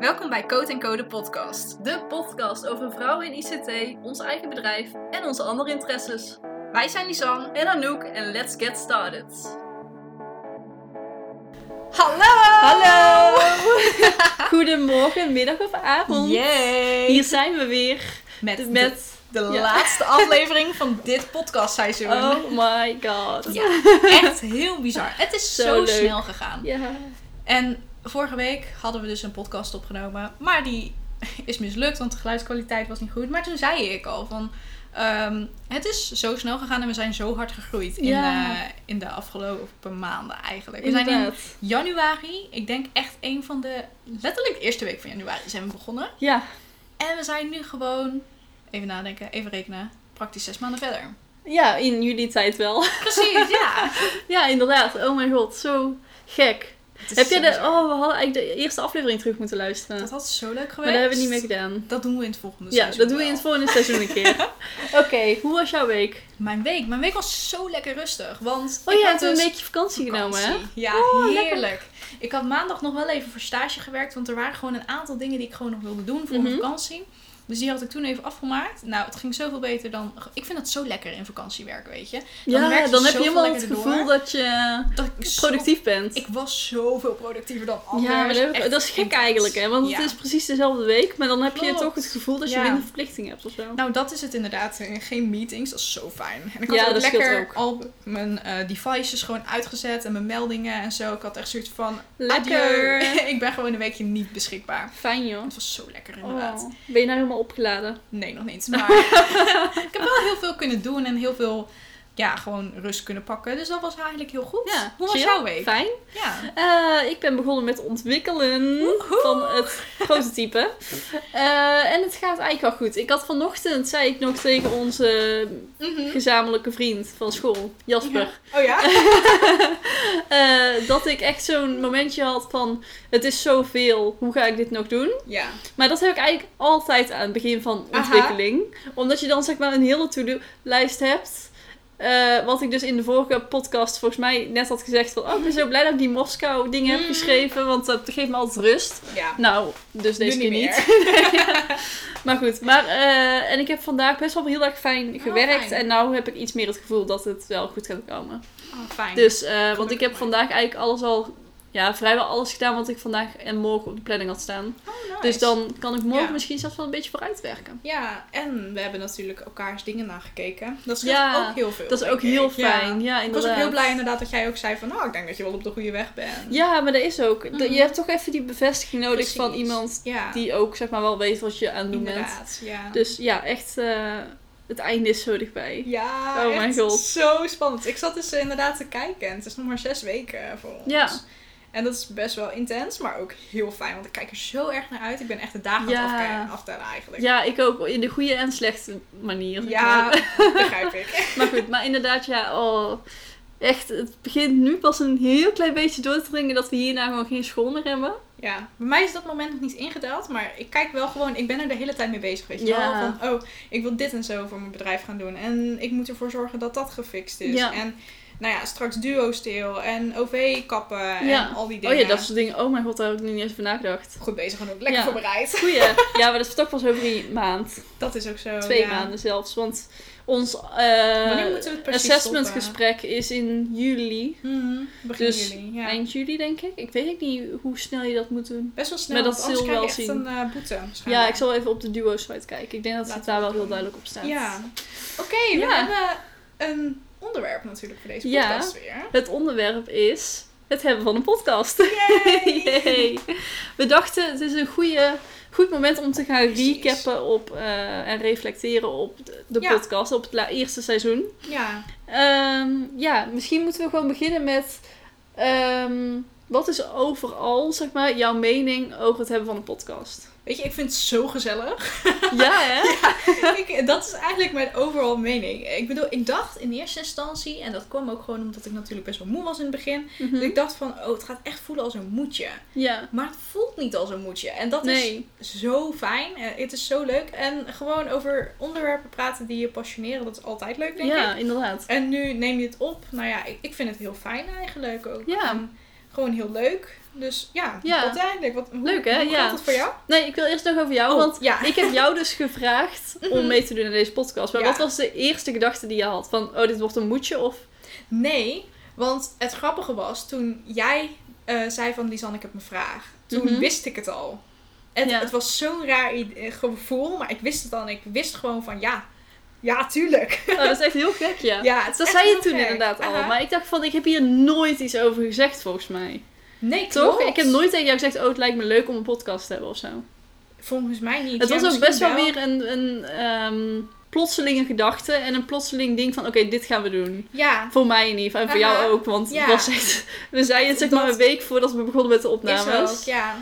Welkom bij Code Code podcast. De podcast over vrouwen in ICT, ons eigen bedrijf en onze andere interesses. Wij zijn Lisanne. En Anouk en let's get started. Hallo! Hallo! Goedemorgen, middag of avond. Yay! Hier zijn we weer met, met... de, ja. laatste aflevering van dit podcastseizoen. Oh my god. Ja, echt heel bizar. Het is Zo zo, snel gegaan. Ja. En vorige week hadden we dus een podcast opgenomen. Maar die is mislukt, want de geluidskwaliteit was niet goed. Maar toen zei ik al van... ehm, het is zo snel gegaan en we zijn zo hard gegroeid in, Ja. de, in de afgelopen maanden eigenlijk. We zijn in januari, ik denk echt een van de... Letterlijk de eerste week van januari zijn we begonnen. Ja. En we zijn nu gewoon... Even nadenken, even rekenen. Praktisch zes maanden verder. ja, in jullie tijd wel. Precies, ja. Ja, inderdaad. Oh mijn god, zo gek. Heb jij zo de... Oh, we hadden eigenlijk de eerste aflevering terug moeten luisteren. Dat had zo leuk geweest. maar dat hebben we niet meer gedaan. Dat doen we in het volgende Ja, seizoen dat doen we in het volgende seizoen een keer. Oké, hoe was jouw week? Mijn week. Mijn week was zo lekker rustig. Want Oh, ik je had hebt een dus weekje vakantie genomen, hè? Ja, Oh, lekker. heerlijk. Ik had maandag nog wel even voor stage gewerkt. Want er waren gewoon een aantal dingen die ik gewoon nog wilde doen voor Mhm. mijn vakantie. Dus die had ik toen even afgemaakt. Nou, het ging zoveel beter dan... Ik vind het zo lekker in vakantie werken, weet je. Ja, werk je dan heb je helemaal het gevoel door. dat je Dat zo- productief bent. Ik was zoveel productiever dan anders. ja, maar dat, dat is gek eigenlijk, hè? Want Ja. het is precies dezelfde week, maar dan heb je toch het gevoel dat je Ja. minder verplichting hebt of zo. Nou, dat is het inderdaad. Eh, Geen meetings, dat is zo fijn. En ik had Ja, ook dat lekker ook. al mijn eh, devices gewoon uitgezet en mijn meldingen en zo. Ik had echt zoiets van, Lekker. ik ben gewoon een weekje niet beschikbaar. Fijn, joh. Het was zo lekker inderdaad. Oh. Ben je nou helemaal opgeladen? Nee, nog niet. Maar ik heb wel heel veel kunnen doen en heel veel, ja, gewoon rust kunnen pakken. Dus dat was eigenlijk heel goed. Hoe was chill. jouw week? Fijn. Ja. Eh, ik ben begonnen met ontwikkelen van het prototype. Eh, en het gaat eigenlijk wel goed. Ik had vanochtend, zei ik nog tegen onze Mhm. gezamenlijke vriend van school, Jasper. Oh ja? Eh, dat ik echt zo'n momentje had van: het is zoveel, hoe ga ik dit nog doen? Ja. Maar dat heb ik eigenlijk altijd aan het begin van Aha. ontwikkeling. Omdat je dan zeg maar een hele to-do-lijst hebt. Eh, wat ik dus in de vorige podcast volgens mij net had gezegd van... Oh, ik ben zo blij dat ik die Moskou dingen heb Mm. geschreven. Want dat geeft me altijd rust. Ja. Nou, dus deze Nu keer niet maar goed, maar... eh, en ik heb vandaag best wel heel erg fijn gewerkt. Oh, fijn. En nou heb ik iets meer het gevoel dat het wel goed gaat komen. Oh, fijn. Dus, eh, want ik heb vandaag eigenlijk alles al... Ja, vrijwel alles gedaan wat ik vandaag en morgen op de planning had staan. Oh, nice. Dus dan kan ik morgen Ja. misschien zelfs wel een beetje vooruit werken. Ja, en we hebben natuurlijk elkaars dingen nagekeken. Dat is Ja, ook heel veel. Dat is ook heel ik. Ja. fijn. Ja, Ik was ook heel blij inderdaad dat jij ook zei van, nou, ik denk dat je wel op de goede weg bent. Ja, maar dat is ook. Mhm. Je hebt toch even die bevestiging nodig van iemand die ook zeg maar wel weet wat je aan het doen bent. Dus ja, echt. eh, het einde is zo dichtbij. ja, Oh echt mijn god. zo spannend. Ik zat dus inderdaad te kijken en het is nog maar zes weken voor ons. Ja. En dat is best wel intens, maar ook heel fijn, want ik kijk er zo erg naar uit. Ik ben echt de dagen Ja. aan het afke- aftellen eigenlijk. Ja, ik ook. In de goede en slechte manier. Ja, begrijp ik. Maar goed, maar inderdaad, ja. Oh, echt, het begint nu pas een heel klein beetje door te dringen dat we hierna gewoon geen school meer hebben. Ja, bij mij is dat moment nog niet ingedaald, maar ik kijk wel gewoon, ik ben er de hele tijd mee bezig, weet je Ja. wel. Van, oh, ik wil dit en zo voor mijn bedrijf gaan doen en ik moet ervoor zorgen dat dat gefixt is. Ja. En nou ja, straks duo stil en OV-kappen Ja. en al die dingen. Oh ja, dat soort dingen. Oh mijn god, daar heb ik nu niet eens over nagedacht. Goed bezig en ook lekker Ja. voorbereid. Goeie. Ja, maar dat is toch pas over een maand. Dat is ook zo. Twee ja. maanden zelfs. Want ons eh, Wanneer moeten we het precies assessment stoppen? gesprek is in juli. Mhm, begin Dus juli, ja. Eind juli, denk ik. Ik weet niet hoe snel je dat moet doen. Best wel snel, Maar dat anders krijg je wel echt zien. een eh, boete. Ja, ik zal even op de duo-site kijken. Ik denk dat het daar we wel heel duidelijk op staat. Ja. Oké, we hebben een onderwerp natuurlijk voor deze Ja. podcast weer. Het onderwerp is het hebben van een podcast. Yay! Yay. We dachten, het is een goede, goed moment om te gaan Precies. recappen op, eh, en reflecteren op de, de Ja. podcast, op het eerste seizoen. Ja, Ehm, ja, misschien moeten we gewoon beginnen met... ehm, wat is overal, zeg maar, jouw mening over het hebben van een podcast? Weet je, ik vind het zo gezellig. Ja, hè? ik, dat is eigenlijk mijn overal mening. Ik bedoel, ik dacht in eerste instantie, en dat kwam ook gewoon omdat ik natuurlijk best wel moe was in het begin. Mhm. dat ik dacht van, oh, het gaat echt voelen als een moedje. Ja. Maar het voelt niet als een moedje. En dat Nee. is zo fijn. Eh, Het is zo leuk. En gewoon over onderwerpen praten die je passioneren, dat is altijd leuk, denk ik. Ja, inderdaad. En nu neem je het op. Nou ja, ik, ik vind het heel fijn eigenlijk ook. Ja. Gewoon heel leuk. Dus ja, Ja. dat eigenlijk. Wat, hoe, Leuk, hè? Hoe Ja. gaat het voor jou? Nee, ik wil eerst nog over jou, Oh, want ja. ik heb jou dus gevraagd om mee te doen in deze podcast. Maar Ja. wat was de eerste gedachte die je had? Van, oh, dit wordt een moedje of... Nee, want het grappige was, toen jij eh, zei van Lisanne, ik heb een vraag. Toen Mhm. wist ik het al. Het, Ja. het was zo'n raar gevoel, maar ik wist het al. En ik wist gewoon van ja, ja, tuurlijk. Oh, dat is echt heel gek, ja. Ja, het is dat zei je toen gek. inderdaad al. Aha. Maar ik dacht van, ik heb hier nooit iets over gezegd volgens mij. Nee, Toch? klopt. Ik heb nooit tegen jou gezegd, oh, het lijkt me leuk om een podcast te hebben of zo. Volgens mij niet. Het Ja, was ook best wel weer een, een ehm, plotselinge gedachte en een plotseling ding van, oké, dit gaan we doen. Ja, Voor mij in ieder geval, en voor Aha. jou ook, want Ja. het was echt, we zeiden het zeg maar een week voordat we begonnen met de is opnames. ook, ja.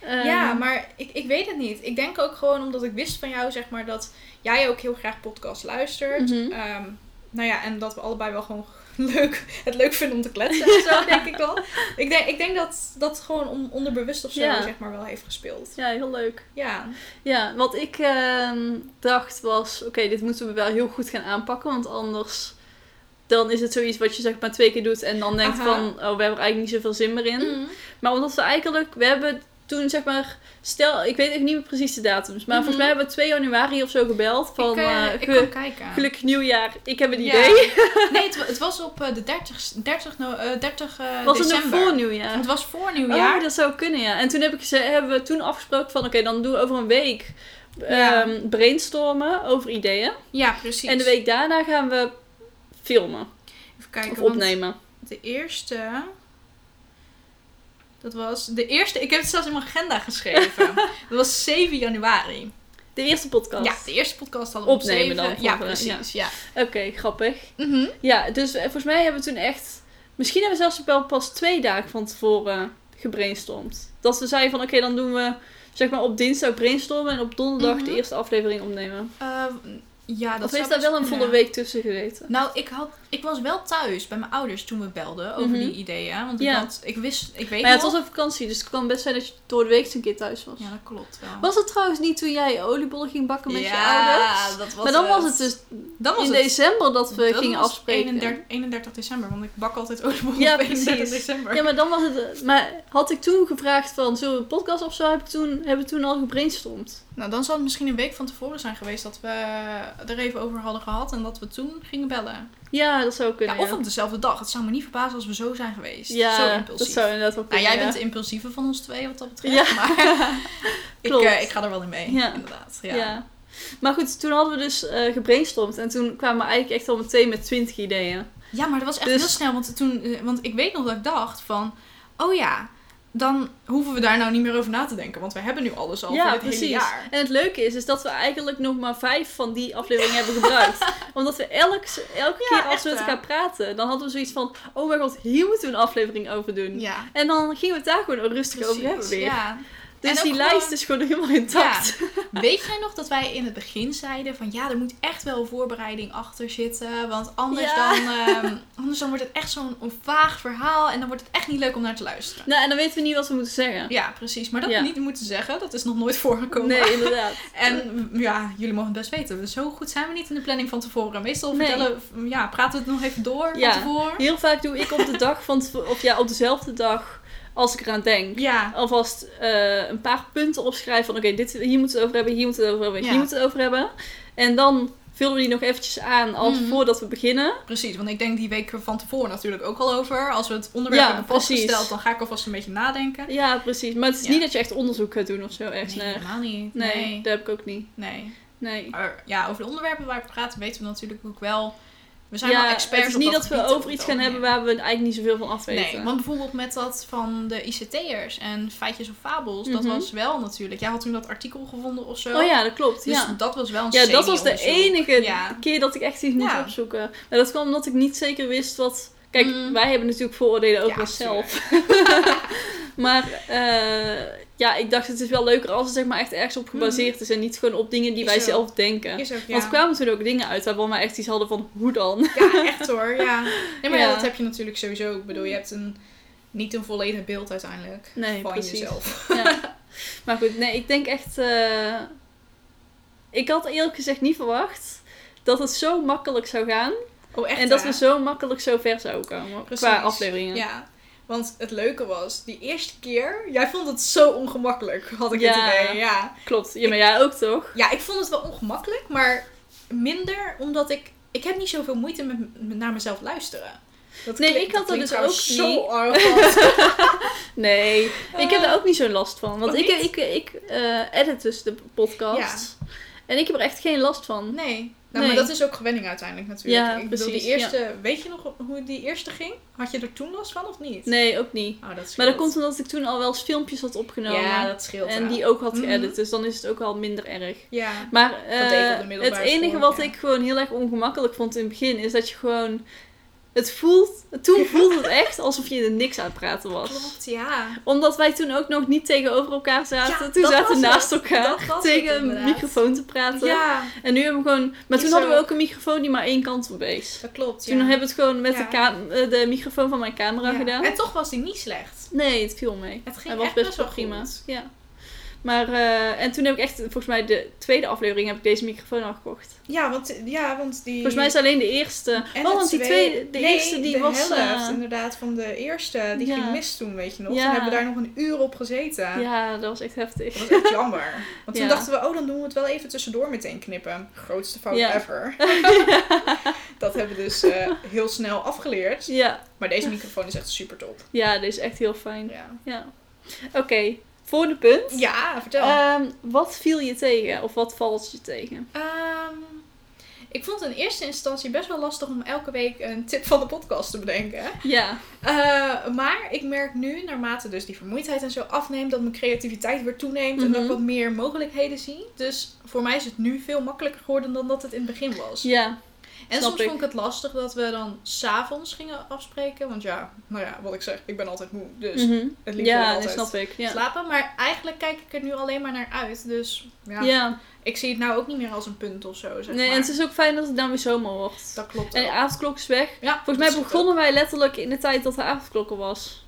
Ehm, ja, maar ik, ik weet het niet. Ik denk ook gewoon omdat ik wist van jou, zeg maar, dat jij ook heel graag podcast luistert. Mhm. Ehm, nou ja, en dat we allebei wel gewoon leuk, het leuk vinden om te kletsen en zo, denk ik wel. Ik denk, ik denk dat dat gewoon on- onderbewust of zo, Ja. zeg maar, wel heeft gespeeld. Ja, heel leuk. Ja. Ja, wat ik ehm, dacht was, oké, dit moeten we wel heel goed gaan aanpakken, want anders dan is het zoiets wat je zeg maar twee keer doet en dan denkt Aha. van, oh, we hebben er eigenlijk niet zoveel zin meer in. Mhm. Maar omdat we eigenlijk, we hebben toen zeg maar, stel, ik weet even niet meer precies de datums, maar Mhm. volgens mij hebben we 2 januari of zo gebeld van, ik, eh, eh, ik ge- kan kijken. gelukkig nieuwjaar, ik heb een Ja. idee. Nee, het, wa- het was op eh, de 30, 30, no, eh, 30 eh, Was het december. nog voor nieuwjaar? Het was voor Oh, nieuwjaar. dat zou kunnen, ja. En toen heb ik, ze, hebben we toen afgesproken van, oké, dan doen we over een week Ja. ehm, brainstormen over ideeën. Ja, precies. En de week daarna gaan we filmen Even kijken, of opnemen. de eerste... Dat was de eerste... Ik heb het zelfs in mijn agenda geschreven. dat was 7 januari. De eerste podcast. Ja, de eerste podcast hadden we op Opnemen 7. dan, Ja, precies. Ja. Oké, grappig. Mhm. Ja, dus eh, volgens mij hebben we toen echt... Misschien hebben we zelfs wel pas twee dagen van tevoren gebrainstormd. Dat we zeiden van, oké, dan doen we zeg maar op dinsdag brainstormen en op donderdag Mhm. de eerste aflevering opnemen. Eh, ja, dat of heeft daar wel een volle week tussen gezeten? Nou, ik, had, ik was wel thuis bij mijn ouders toen we belden over Mhm. die ideeën. Want Ja. ik, had, ik wist, ik weet Maar ja, het was op vakantie, dus het kan best zijn dat je door de week eens een keer thuis was. Ja, dat klopt wel. Was het trouwens niet toen jij oliebollen ging bakken met je Ja, ouders? dat was maar dan was het dus Dan was in het december dat we dat gingen afspreken. 31, 31 december, want ik bak altijd oliebollen Ja, op 31 precies. december. Ja, maar dan was het. Maar had ik toen gevraagd van zullen we een podcast of zo? Heb ik toen, hebben we toen al gebrainstormd? Nou, dan zal het misschien een week van tevoren zijn geweest dat we er even over hadden gehad en dat we toen gingen bellen. Ja, dat zou kunnen. Ja, of ja. op dezelfde dag. Het zou me niet verbazen als we zo zijn geweest. Ja, zo dat impulsief. zou inderdaad wel Nou, kunnen. jij ja. bent de impulsieve van ons twee wat dat betreft. Ja. Maar ik, eh, ik ga er wel in mee. Ja. Inderdaad. Ja. Ja. Maar goed, toen hadden we dus eh gebrainstormd en toen kwamen we eigenlijk echt al meteen met 20 ideeën. Ja, maar dat was echt Dus- heel snel. Want, toen, eh, want ik weet nog dat ik dacht van... Oh ja, dan hoeven we daar nou niet meer over na te denken. Want we hebben nu alles al Ja, voor dit precies. hele jaar. En het leuke is, is dat we eigenlijk nog maar vijf van die afleveringen hebben gebruikt. Omdat we elk, elke Ja, keer als we met hè? elkaar praten, dan hadden we zoiets van, oh mijn god, hier moeten we een aflevering over doen. Ja, En dan gingen we het daar gewoon rustig over hebben weer. Dus die gewoon- lijst is gewoon helemaal intact. Weet jij nog dat wij in het begin zeiden van ja, er moet echt wel voorbereiding achter zitten. Want anders, Ja. dan, ehm, anders dan wordt het echt zo'n vaag verhaal en dan wordt het echt niet leuk om naar te luisteren. Nou, en dan weten we niet wat we moeten zeggen. Ja, precies. Maar dat Ja. niet moeten zeggen, dat is nog nooit voorgekomen. Nee, inderdaad. En ja, jullie mogen het best weten. Zo goed zijn we niet in de planning van tevoren. Meestal Nee. vertellen, ja, praten we het nog even door Ja. van tevoren. Heel vaak doe ik op de dag van of ja, op dezelfde dag als ik eraan denk. Ja, Alvast eh, een paar punten opschrijven van oké, dit hier moeten we het over hebben, hier moeten we het over hebben, Ja. hier moeten we het over hebben. En dan vullen we die nog eventjes aan als Mhm. voordat we beginnen. precies. Want ik denk die week van tevoren natuurlijk ook al over. Als we het onderwerp Ja, hebben vastgesteld, dan ga ik alvast een beetje nadenken. Ja, precies. Maar het is Ja. niet dat je echt onderzoek gaat doen of zo ergens Nee, helemaal niet. Nee, Nee. dat heb ik ook niet. nee. Nee. Maar ja, over de onderwerpen waar we praten weten we natuurlijk ook wel. We zijn ja, wel experts het is niet dat dat we over iets gaan hebben waar we eigenlijk niet zoveel van af weten. Nee, want bijvoorbeeld met dat van de ICT'ers en feitjes of fabels, dat Mhm. was wel natuurlijk. Jij had toen dat artikel gevonden of zo. Oh ja, dat klopt. Dus ja. dat was wel een Ja, dat was de enige Ja. keer dat ik echt iets moest opzoeken. Maar dat kwam omdat ik niet zeker wist wat... Kijk, Mm. wij hebben natuurlijk vooroordelen over Ja, onszelf. maar eh, ja, ik dacht het is wel leuker als het zeg maar echt ergens op gebaseerd is. En niet gewoon op dingen die. Is wij ook. zelf denken. Is ook, ja. Want er kwamen toen ook dingen uit waarvan wij echt iets hadden van, hoe dan? Ja, echt hoor, ja. Nee, maar ja. Dat heb je natuurlijk sowieso. Ik bedoel, je hebt een, niet een volledig beeld uiteindelijk Nee, van precies. jezelf. Ja. Maar goed, nee, ik denk echt... eh, ik had eerlijk gezegd niet verwacht dat het zo makkelijk zou gaan. Oh, echt en dat hè? we zo makkelijk zo ver zouden komen Precies. qua afleveringen. Ja. Want het leuke was, die eerste keer, jij vond het zo ongemakkelijk, had ik Ja. het idee. Ja. Klopt. Ja, maar jij ook toch? ja, ik vond het wel ongemakkelijk, maar minder omdat ik... Ik heb niet zoveel moeite met, met naar mezelf luisteren. Dat Nee, klinkt- ik had dat dus ook zo niet. arrogant. Nee, ik heb Eh, daar ook niet zo last van. Want ik, ik, ik eh, edit dus de podcast. En ik heb er echt geen last van. Nee. Nou, Nee. maar dat is ook gewenning uiteindelijk natuurlijk. Ja, ik bedoel, precies, die eerste... Weet je nog hoe die eerste ging? Had je er toen last van of niet? Nee, ook niet. Oh, dat. Maar dat komt omdat ik toen al wel eens filmpjes had opgenomen. Ja, dat scheelt en wel. die ook had Mhm. geëdit. Dus dan is het ook al minder erg. Ja. Maar eh, het enige school, wat ja. ik gewoon heel erg ongemakkelijk vond in het begin... is dat je gewoon... Het voelt... Toen voelde het echt alsof je er niks aan het praten was. Klopt, ja. Omdat wij toen ook nog niet tegenover elkaar zaten. Ja, toen zaten we naast het. elkaar tegen het een microfoon te praten. Ja, En nu hebben we gewoon... Maar toen hadden we ook een microfoon die maar één kant op wees. dat klopt. Toen ja. hebben we het gewoon met Ja. de, eh, de microfoon van mijn camera Ja. gedaan. En toch was die niet slecht. Nee, het viel mee. Het ging Hij was echt best wel wel prima. goed. Ja. Maar, eh, en toen heb ik echt, volgens mij de tweede aflevering heb ik deze microfoon al gekocht. Ja, want, ja, want die... Volgens mij is alleen de eerste. En oh, de want die tweede- de nee, eerste die de was... helft eh, inderdaad van de eerste, die ja. ging mis toen, weet je nog. Ja. Toen hebben we daar nog een uur op gezeten. ja, dat was echt heftig. Dat was echt jammer. Want toen Ja. dachten we, oh, dan doen we het wel even tussendoor meteen knippen. Grootste fout Ja. ever. dat hebben we dus eh, heel snel afgeleerd. Ja, Maar deze microfoon is echt super top. ja, dat is echt heel fijn. Ja. Oké, de punt. ja vertel. Ehm, wat viel je tegen? Of wat valt je tegen? Ehm, ik vond in eerste instantie best wel lastig om elke week een tip van de podcast te bedenken. Ja, Eh, maar ik merk nu, naarmate dus die vermoeidheid en zo afneemt, dat mijn creativiteit weer toeneemt en dat ik Mhm. wat meer mogelijkheden zie. Dus voor mij is het nu veel makkelijker geworden dan dat het in het begin was. ja, en soms ik. vond ik het lastig dat we dan s'avonds gingen afspreken. Want ja, nou ja, wat ik zeg, ik ben altijd moe. Dus Mhm. het liefst ja altijd snap ik. Ja. slapen. Maar eigenlijk kijk ik er nu alleen maar naar uit. Dus ja, Ja. ik zie het nou ook niet meer als een punt of zo. Zeg nee, maar. en het is ook fijn dat het dan weer zomer wordt. Dat klopt En de avondklok is weg. Ja, Volgens mij begonnen wij letterlijk in de tijd dat de avondklok er was.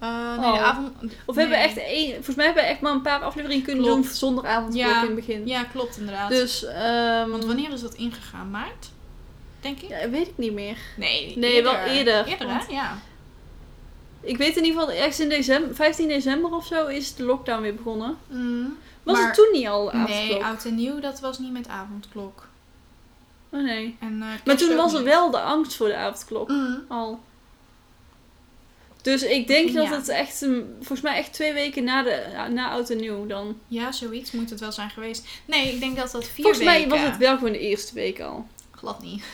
Eh, nee, Oh. de avond... Of we hebben nee. echt één, volgens mij hebben we echt maar een paar afleveringen kunnen Klopt. doen zonder avondklok Ja. in het begin. Ja, klopt inderdaad. Dus, ehm Want wanneer is dat ingegaan? Maart? Denk ik? ja, weet ik niet meer. Nee, Nee, wel eerder. Eerder, hè? Ja. Ik weet in ieder geval, ergens in december, 15 december of zo is de lockdown weer begonnen. Was Maar- het toen niet al avondklok? Nee, oud en nieuw, dat was niet met avondklok. Oh nee. En, eh, Maar toen was er wel de angst voor de avondklok Mm. al. Dus ik denk dat Ja. het echt, volgens mij echt twee weken na, de, na oud en nieuw dan. Ja, zoiets moet het wel zijn geweest. Nee, ik denk dat dat vier Volgens mij weken... was het wel gewoon de eerste week al. Glad niet.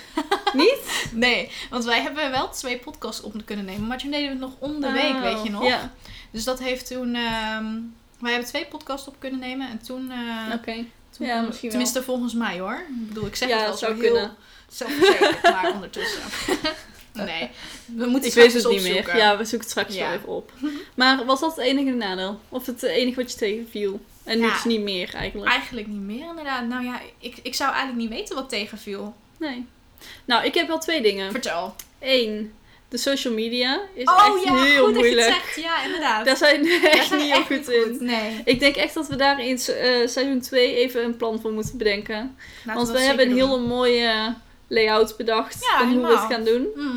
Niet? Nee, want wij hebben wel twee podcasts op kunnen nemen. Maar toen deden we het nog om de week, Oh, weet je nog? Ja, Dus dat heeft toen... ehm, wij hebben twee podcasts op kunnen nemen. En toen... eh, oké. toen Ja, misschien wel. Tenminste, volgens mij hoor. Ik bedoel, ik zeg Ja, het wel zo zou heel kunnen. zelfverzekerd, maar ondertussen. nee, we moeten Ik weet het niet meer. Ja, we zoeken het straks Ja. wel even op. Maar was dat het enige nadeel? Of het enige wat je tegenviel? En Ja. niets niet meer eigenlijk? Eigenlijk niet meer inderdaad. Nou ja, ik, ik zou eigenlijk niet weten wat tegenviel. Nee. Nou, ik heb wel twee dingen. Vertel. Eén, de social media is oh echt ja, heel goed moeilijk. dat je het zegt. Ja, inderdaad. Daar zijn we echt zijn niet heel goed in. Nee. Ik denk echt dat we daar in eh, seizoen 2 even een plan voor moeten bedenken. Laten Want we dat hebben een hele mooie layout bedacht Ja, van hoe we het gaan doen. Mhm.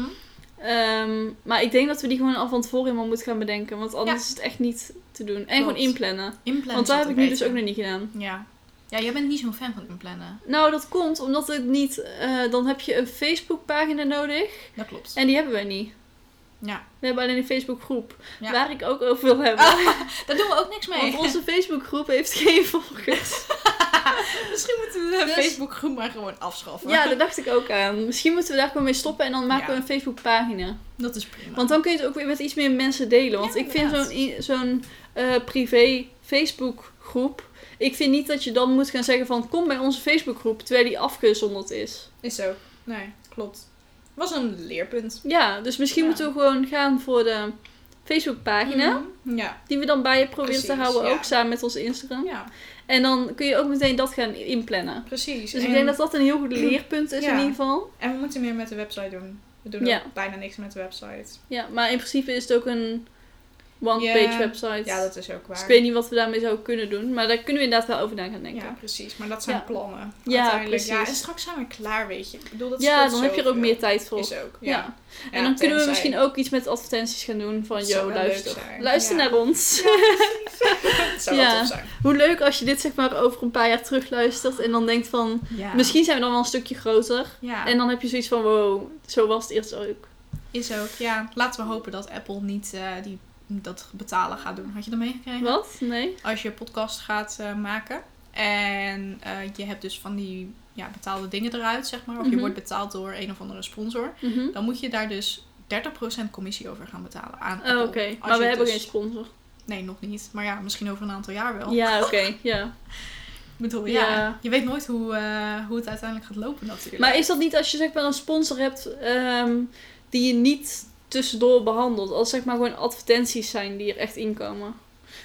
Ehm, maar ik denk dat we die gewoon al van tevoren helemaal moeten gaan bedenken. Want anders Ja. is het echt niet te doen. En Klopt. gewoon inplannen. Inplannen Want daar heb ik nu dus ook nog niet gedaan. Ja. Ja, jij bent niet zo'n fan van inplannen. Nou, dat komt omdat het niet... eh, dan heb je een Facebookpagina nodig. Dat klopt. En die hebben we niet. Ja. We hebben alleen een Facebookgroep. Ja. Waar ik ook over wil hebben. Daar doen we ook niks mee. Want onze Facebookgroep heeft geen volgers. Misschien moeten we de Dus- Facebookgroep maar gewoon afschaffen. Ja, daar dacht ik ook aan. Misschien moeten we daar gewoon mee stoppen en dan maken Ja. we een Facebookpagina. Dat is prima. Want dan kun je het ook weer met iets meer mensen delen. Want Ja, ik vind zo'n zo'n eh, privé Facebookgroep... Ik vind niet dat je dan moet gaan zeggen van... Kom bij onze Facebookgroep, terwijl die afgezonderd is. Is zo. Nee, klopt. Was een leerpunt. Ja, dus misschien Ja. moeten we gewoon gaan voor de Facebookpagina. Mhm. Ja. Die we dan bij je proberen te houden, ja. ook samen met onze Instagram. Ja, En dan kun je ook meteen dat gaan inplannen. precies. Dus en, ik denk dat dat een heel goed leerpunt is in ieder geval. en we moeten meer met de website doen. We doen bijna niks met de website. Ja, maar in principe is het ook een one-page Ja. websites. Ja, dat is ook waar. Dus ik weet niet wat we daarmee zouden kunnen doen. Maar daar kunnen we inderdaad wel over na gaan denken. Ja, precies. Maar dat zijn Ja. plannen. Ja, uiteindelijk. Ja, precies. en straks zijn we klaar, weet je. Ik bedoel, dat Ja, dan heb je er ook meer tijd voor. Is ook, ja. Ja. En dan kunnen we misschien ook iets met advertenties gaan doen. Van, yo, leuk luister. Luister naar ons. Het zou wel tof zijn. Hoe leuk als je dit zeg maar over een paar jaar terugluistert. En dan denkt van, misschien zijn we dan wel een stukje groter. En dan heb je zoiets van, wow, zo was het eerst ook. is ook. Ja, laten we hopen dat Apple niet eh, die, dat betalen gaat doen. Had je dat meegekregen? Wat? Nee? Als je podcast gaat eh, maken en eh, je hebt dus van die ja, betaalde dingen eruit, zeg maar. Of je Mhm. wordt betaald door een of andere sponsor. Mhm. Dan moet je daar dus 30% commissie over gaan betalen aan Oh. Oké, maar we hebben dus- geen sponsor. Nee, nog niet. Maar ja, misschien over een aantal jaar wel. Ja, oké, ja. Ik bedoel, ja. Ja. Je weet nooit hoe, eh, hoe het uiteindelijk gaat lopen natuurlijk. Maar is dat niet als je zeg maar een sponsor hebt ehm, die je niet tussendoor behandelt? Als zeg maar gewoon advertenties zijn die er echt inkomen.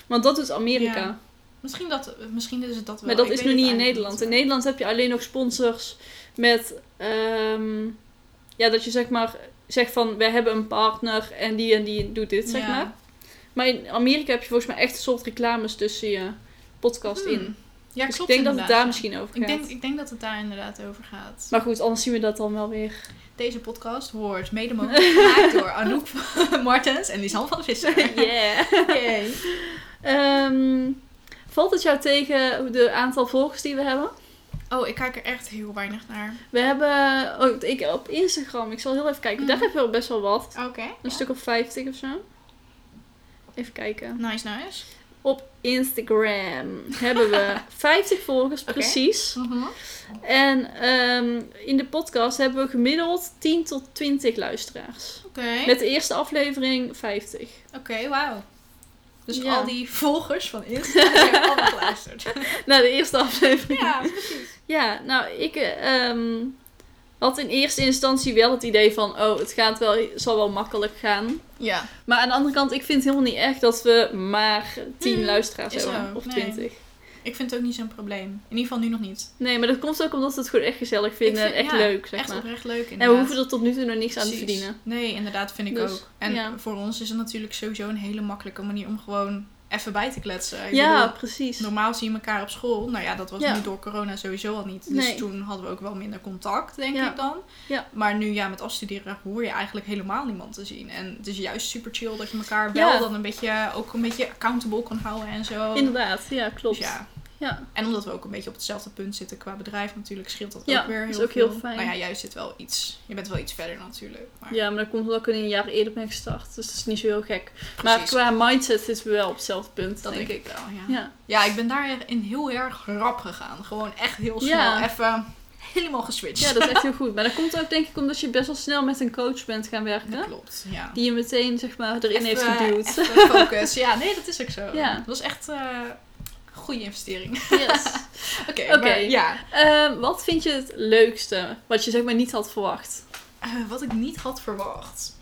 Want dat doet Amerika. Ja. Misschien, dat, misschien is het dat wel. Maar dat Ik is het niet in Nederland. niet. In Nederland heb je alleen nog sponsors met... ehm, ja, dat je zeg maar zegt van... Wij hebben een partner en die en die doet dit, zeg Ja. maar. Maar in Amerika heb je volgens mij echt een soort reclames tussen je podcast in. Hmm. Ja, dus klopt ik denk dat het daar ja. misschien over gaat. Ik denk, ik denk dat het daar inderdaad over gaat. Maar goed, anders zien we dat dan wel weer. Deze podcast wordt mede mogelijk gemaakt door Anouk Martens en Lisanne van Visser. Yeah. Yay. Ehm, valt het jou tegen de aantal volgers die we hebben? Oh, ik kijk er echt heel weinig naar. We hebben oh, ik, op Instagram, ik zal heel even kijken. Daar Mm. hebben we best wel wat. Oké. Een stuk of 50 of zo. Even kijken. Nice, nice. Op Instagram hebben we 50 volgers, precies. En ehm, in de podcast hebben we gemiddeld 10 tot 20 luisteraars. Oké. Met de eerste aflevering 50. Oké, wauw. Dus Ja. al die volgers van Insta hebben allemaal geluisterd. Nou, de eerste aflevering. Ja, precies. Ja, nou, ik eh, ehm, had in eerste instantie wel het idee van, oh, het gaat wel, zal wel makkelijk gaan. Ja. Maar aan de andere kant, ik vind het helemaal niet erg dat we maar 10 Mm, luisteraars is hebben. zo, Of nee. 20. Ik vind het ook niet zo'n probleem. In ieder geval nu nog niet. Nee, maar dat komt ook omdat we het gewoon echt gezellig vinden. En vind- echt ja, leuk, zeg Echt maar. oprecht leuk En inderdaad. we hoeven er tot nu toe nog niks aan te verdienen. Nee, inderdaad, vind ik Dus, ook. En ja. voor ons is het natuurlijk sowieso een hele makkelijke manier om gewoon even bij te kletsen. Ik Ja, bedoel, precies. normaal zie je elkaar op school. Nou ja, dat was Ja. nu door corona sowieso al niet. Dus Nee. toen hadden we ook wel minder contact, denk Ja. ik dan. Ja. Maar nu ja, met afstuderen hoor je eigenlijk helemaal niemand te zien. En het is juist super chill dat je elkaar wel dan een beetje, ook een beetje accountable kan houden en zo. Inderdaad, ja, klopt. Dus ja. Ja. En omdat we ook een beetje op hetzelfde punt zitten qua bedrijf natuurlijk, scheelt dat Ja, ook weer heel is ook veel. heel fijn. Nou ja, juist zit wel iets, je bent wel iets verder natuurlijk. Maar ja, maar dat komt omdat ik een jaar eerder ben gestart. Dus dat is niet zo heel gek. Maar qua mindset zitten we wel op hetzelfde punt, dat denk, denk ik wel, ja. Ja. Ja, ik ben daarin heel erg rap gegaan. Gewoon echt heel snel. Even helemaal geswitcht. ja, dat is echt heel goed. Maar dat komt ook denk ik omdat je best wel snel met een coach bent gaan werken. Dat klopt, ja. Die je meteen, zeg maar, erin heeft geduwd. even focus. Ja, nee, dat is ook zo. Ja. Dat was echt eh, goede investering. Yes. Oké, maar ja. Ehm, wat vind je het leukste wat je zeg maar niet had verwacht? Eh, wat ik niet had verwacht.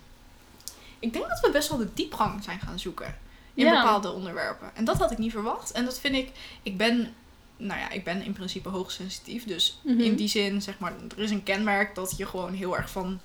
Ik denk dat we best wel de diepgang zijn gaan zoeken. In Ja. bepaalde onderwerpen. En dat had ik niet verwacht. En dat vind ik... Ik ben... Nou ja, ik ben in principe hoogsensitief. Dus Mhm. in die zin, zeg maar... Er is een kenmerk dat je gewoon heel erg van...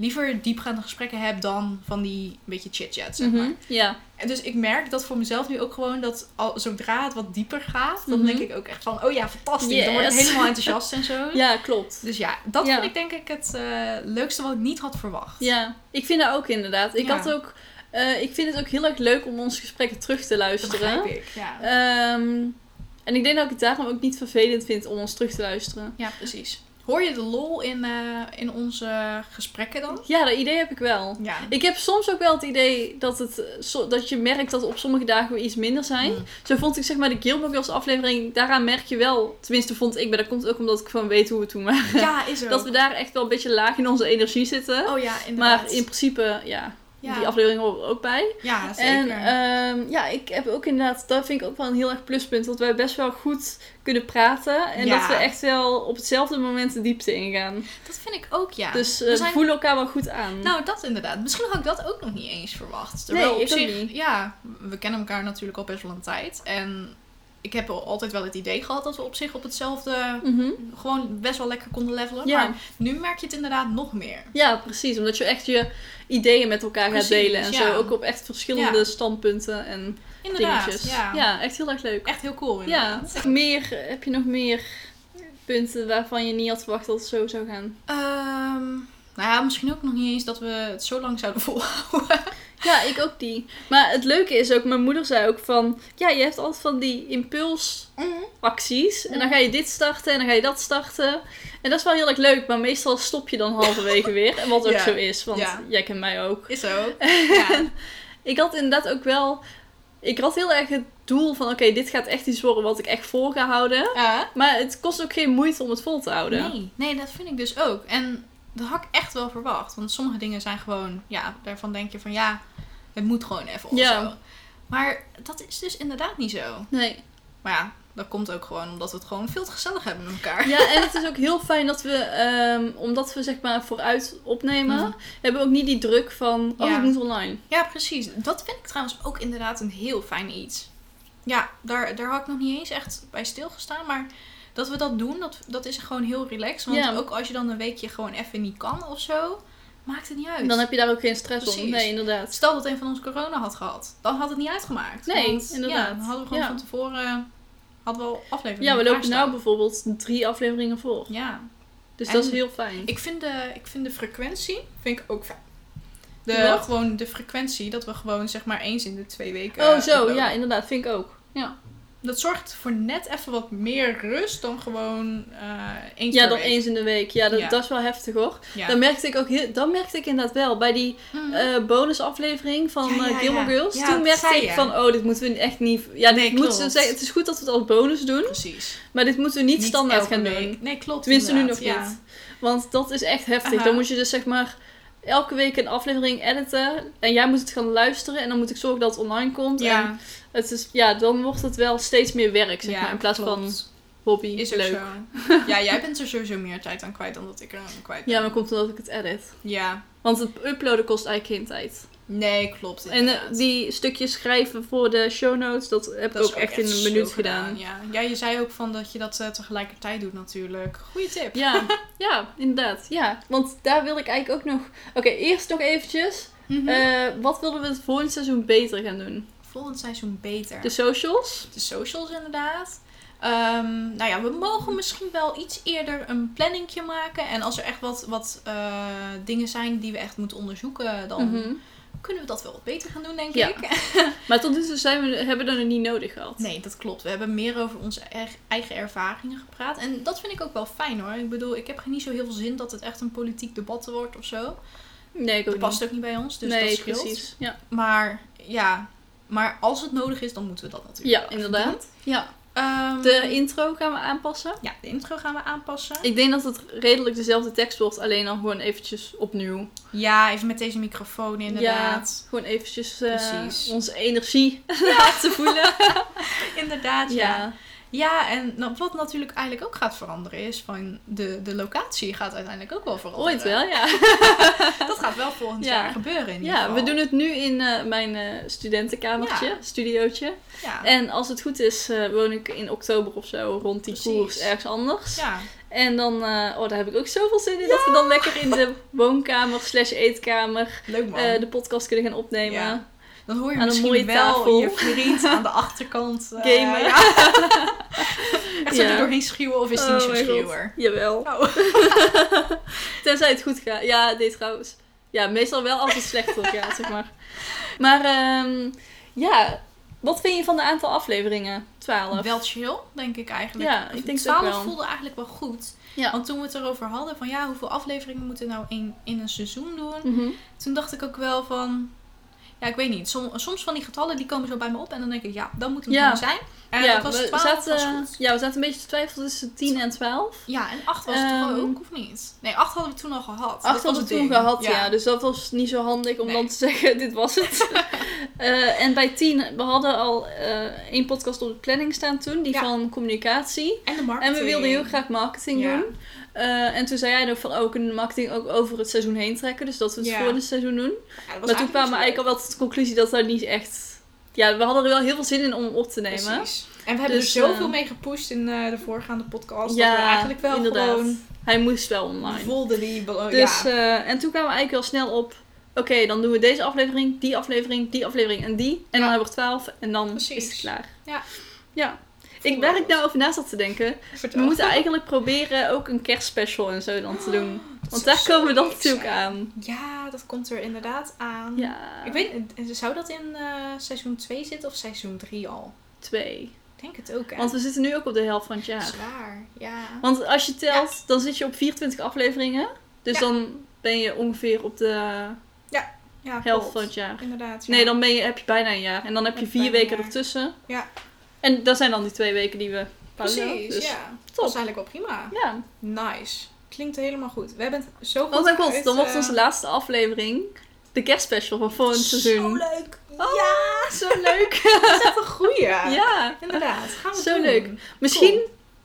Liever diepgaande gesprekken hebt dan van die beetje chit-chat, zeg maar. Mhm. Ja. En dus ik merk dat voor mezelf nu ook gewoon dat al, zodra het wat dieper gaat, dan Mhm. denk ik ook echt van, oh ja, fantastisch. Dan word ik Yes. helemaal enthousiast en zo. ja, klopt. Dus ja, dat Ja. vind ik denk ik het eh, leukste wat ik niet had verwacht. Ja, ik vind dat ook inderdaad. Ik Ja. had ook... eh, ik vind het ook heel erg leuk om onze gesprekken terug te dat luisteren. begrijp ik. Ja. Ehm, en ik denk dat ik het daarom ook niet vervelend vind om ons terug te luisteren. ja, precies. Hoor je de lol in, eh, in onze gesprekken dan? Ja, dat idee heb ik wel. Ja. Ik heb soms ook wel het idee dat, het, dat je merkt dat op sommige dagen weer iets minder zijn. Mm. Zo vond ik zeg maar de Gilmore Girls aflevering, daaraan merk je wel, tenminste vond ik, maar dat komt ook omdat ik gewoon weet hoe we toen waren. Ja, is er Dat we daar echt wel een beetje laag in onze energie zitten. Oh ja, inderdaad. maar in principe, ja, ja. die aflevering horen er ook bij. Ja, zeker. En ehm, ja, ik heb ook inderdaad, dat vind ik ook wel een heel erg pluspunt, dat wij best wel goed kunnen praten. En Ja. dat we echt wel op hetzelfde moment de diepte ingaan. dat vind ik ook, ja. dus We eh, we zijn- voelen elkaar wel goed aan. Nou, dat inderdaad. Misschien had ik dat ook nog niet eens verwacht. Nee, Terwijl op ik ook zich, niet. ja, we kennen elkaar natuurlijk al best wel een tijd. En ik heb al altijd wel het idee gehad dat we op zich op hetzelfde Mhm. gewoon best wel lekker konden levelen. Ja. Maar nu merk je het inderdaad nog meer. Ja, precies. Omdat je echt je ideeën met elkaar Precies, gaat delen en ja. zo. Ook op echt verschillende Ja. standpunten en Inderdaad. dingetjes. Ja. echt heel erg leuk. Echt heel cool. Ja, Inderdaad. meer, heb je nog meer punten waarvan je niet had verwacht dat het zo zou gaan? Ehm, nou ja, misschien ook nog niet eens dat we het zo lang zouden volhouden. Ja, ik ook die. Maar het leuke is ook, mijn moeder zei ook van... Ja, je hebt altijd van die impulsacties. En dan ga je dit starten en dan ga je dat starten. En dat is wel heel erg leuk, maar meestal stop je dan halverwege weer. En wat ook Ja. zo is, want Ja. jij kent mij ook. Is zo. Ja. Ik had inderdaad ook wel... Ik had heel erg het doel van, oké, dit gaat echt iets worden wat ik echt vol ga houden. Maar het kost ook geen moeite om het vol te houden. Nee, nee, dat vind ik dus ook. En dat had ik echt wel verwacht. Want sommige dingen zijn gewoon, ja, daarvan denk je van ja, het moet gewoon even of Ja. zo. Maar dat is dus inderdaad niet zo. Nee. Maar ja, dat komt ook gewoon omdat we het gewoon veel te gezellig hebben met elkaar. Ja, en het is ook heel fijn dat we, ehm, omdat we zeg maar vooruit opnemen, Mhm. hebben we ook niet die druk van, oh, Ja. het moet online. Ja, precies. Dat vind ik trouwens ook inderdaad een heel fijn iets. Ja, daar, daar had ik nog niet eens echt bij stilgestaan. Maar dat we dat doen, dat, dat is gewoon heel relaxed. Want Ja. ook als je dan een weekje gewoon even niet kan of zo, maakt het niet uit. Dan heb je daar ook geen stress om. Precies. Nee, inderdaad. Stel dat een van ons corona had gehad, dan had het niet uitgemaakt. Nee, Want, inderdaad. Ja, dan hadden we gewoon Ja. van tevoren hadden we al afleveringen Ja, we lopen klaarstaan. nou bijvoorbeeld drie afleveringen voor. Ja, Dus En- dat is heel fijn. ik vind, de, ik vind de frequentie vind ik ook fijn. De, Wat? gewoon de frequentie, dat we gewoon zeg maar eens in de twee weken. oh, zo. Ja, inderdaad. Vind ik ook. Ja, Dat zorgt voor net even wat meer rust dan gewoon eh eens ja dan week. eens in de week. Ja dat, Ja. dat is wel heftig hoor. Ja. Dan merkte ik ook heel, dan merkte ik inderdaad wel bij die Mhm. eh, bonusaflevering van Ja, eh, Gilmore. Girls. Toen dat merkte ik je. van, oh, dit moeten we echt niet... Ja, Nee, dit moeten zeggen, het is goed dat we het als bonus doen, Precies. maar dit moeten we niet, standaard gaan week. doen. Nee, klopt. Tenminste, nu nog niet. Want dat is echt heftig. Dan moet je dus zeg maar elke week een aflevering editen. En jij moet het gaan luisteren. En dan moet ik zorgen dat het online komt. Ja, En het is, ja, dan wordt het wel steeds meer werk, zeg ja, maar. In plaats van hobby. Is ook leuk. zo. Ja, jij bent er sowieso meer tijd aan kwijt dan dat ik er aan kwijt ben. Ja, maar komt omdat ik het edit. Ja. Want het uploaden kost eigenlijk geen tijd. Nee, klopt. En eh, die stukjes schrijven voor de show notes, dat heb Dat ik ook echt in een minuut gedaan. Ja. ja, je zei ook van dat je dat eh, tegelijkertijd doet natuurlijk. Goeie tip. Ja, ja, inderdaad. Ja, want daar wil ik eigenlijk ook nog... Oké, eerst nog eventjes. Mhm. eh, wat willen we het volgende seizoen beter gaan doen? Volgend seizoen beter. De socials? de socials inderdaad. Ehm, nou ja, we mogen misschien wel iets eerder een planningje maken. En als er echt wat, wat dingen zijn die we echt moeten onderzoeken, dan Mhm. Kunnen we dat wel wat beter gaan doen, denk Ja. ik. Maar tot nu toe zijn we, hebben we dat niet nodig gehad. Nee, dat klopt. We hebben meer over onze er- eigen ervaringen gepraat. En dat vind ik ook wel fijn hoor. Ik bedoel, ik heb niet zo heel veel zin dat het echt een politiek debat wordt of zo. Nee, ik ook Dat past niet. ook niet bij ons, dus nee, dat scheelt. precies. Ja, Maar ja, maar als het nodig is, dan moeten we dat natuurlijk ja inderdaad. Ja. Ehm, De intro gaan we aanpassen. ja, de intro gaan we aanpassen. Ik denk dat het redelijk dezelfde tekst wordt, alleen dan gewoon eventjes opnieuw. Ja, even met deze microfoon inderdaad. Ja, gewoon eventjes eh, onze energie te voelen. Inderdaad, ja. Ja. Ja, en nou, wat natuurlijk eigenlijk ook gaat veranderen is van de, de locatie gaat uiteindelijk ook wel veranderen. Ooit wel, ja. Dat gaat wel volgend Ja. jaar gebeuren in ieder Ja, geval. we doen het nu in eh, mijn eh, studentenkamertje, Ja. studiootje. En als het goed is, eh, woon ik in oktober of zo rond die Precies. koers ergens anders. ja. En dan, oh, daar heb ik ook zoveel zin in. Dat we dan lekker in de woonkamer slash eetkamer leuk man. de podcast kunnen gaan opnemen. Ja. Dan hoor je aan misschien wel tafel. je vriend aan de achterkant eh, Gamen. Ja. Echt Ja. er doorheen schreeuwen of is hij Oh niet zo'n schreeuwer? Jawel. Oh. Tenzij het goed gaat. Ja, nee trouwens. Ja, meestal wel als het slechter gaat, zeg maar. Maar ehm, ja, wat vind je van de aantal afleveringen? 12. Wel chill, denk ik eigenlijk. Ja, ik denk het ook 12 wel. voelde eigenlijk wel goed. Ja. Want toen we het erover hadden van ja, hoeveel afleveringen moeten we nou in, in een seizoen doen? Mhm. Toen dacht ik ook wel van, ja, ik weet niet. Som- soms van die getallen die komen zo bij me op en dan denk ik, ja, dan moet het Ja. gewoon zijn. En ja, dat was we 12 zaten, was goed. ja, we zaten een beetje te twijfelen tussen 10 en 12. Ja, en 8 was het toch Ehm, ook, of niet? Nee, 8 hadden we toen al gehad. Dat 8 was hadden we toen ding. gehad, ja. Dus dat was niet zo handig om Nee. dan te zeggen, dit was het. Eh, en bij 10, we hadden al eh één podcast op de planning staan toen, die Ja. van communicatie. En de En marketing. we wilden heel graag marketing doen. Eh, en toen zei jij nog van, oh, we kunnen de marketing ook over het seizoen heen trekken. Dus dat we het Ja. voor het seizoen doen. Ja, Maar toen kwamen we eigenlijk al wel tot de conclusie dat dat niet echt ja, we hadden er wel heel veel zin in om hem op te nemen. Precies. En we hebben Dus, er zoveel eh, mee gepusht in eh, de voorgaande podcast. Ja, dat we eigenlijk wel inderdaad. gewoon Hij moest wel online. voelden die... belo- Dus, ja. en toen kwamen we eigenlijk wel snel op. Oké, dan doen we deze aflevering, die aflevering, die aflevering en die. En dan hebben we er twaalf en dan Precies. is het klaar. Ja. Ja. Ik, waar wel ik nou over na zat te denken. Vertel. We moeten eigenlijk proberen ook een kerstspecial en zo dan te doen. Want daar komen we dan natuurlijk aan. Ja, dat komt er inderdaad aan. Ja. Ik weet, zou dat in eh, seizoen 2 zitten of seizoen 3 al? Twee. Ik denk het ook, hè? Want we zitten nu ook op de helft van het jaar. Zwaar, ja. Want als je telt, dan zit je op 24 afleveringen. Dus Ja. dan ben je ongeveer op de ja, helft klopt. van het jaar. Inderdaad, ja. Nee, dan ben je, heb je bijna een jaar. En dan heb je vier weken ertussen. Ja. En dat zijn dan die twee weken die we pauze Precies. Dus, ja. Dat is eigenlijk wel prima. ja. Nice. Klinkt helemaal goed. We hebben het zo goed Oh mijn god, uit, dan wordt eh, onze laatste aflevering de kerstspecial van volgend Zo seizoen. leuk. Oh, Ja, Zo leuk. dat is echt een goeie. ja. Inderdaad, gaan we Zo doen. leuk. Misschien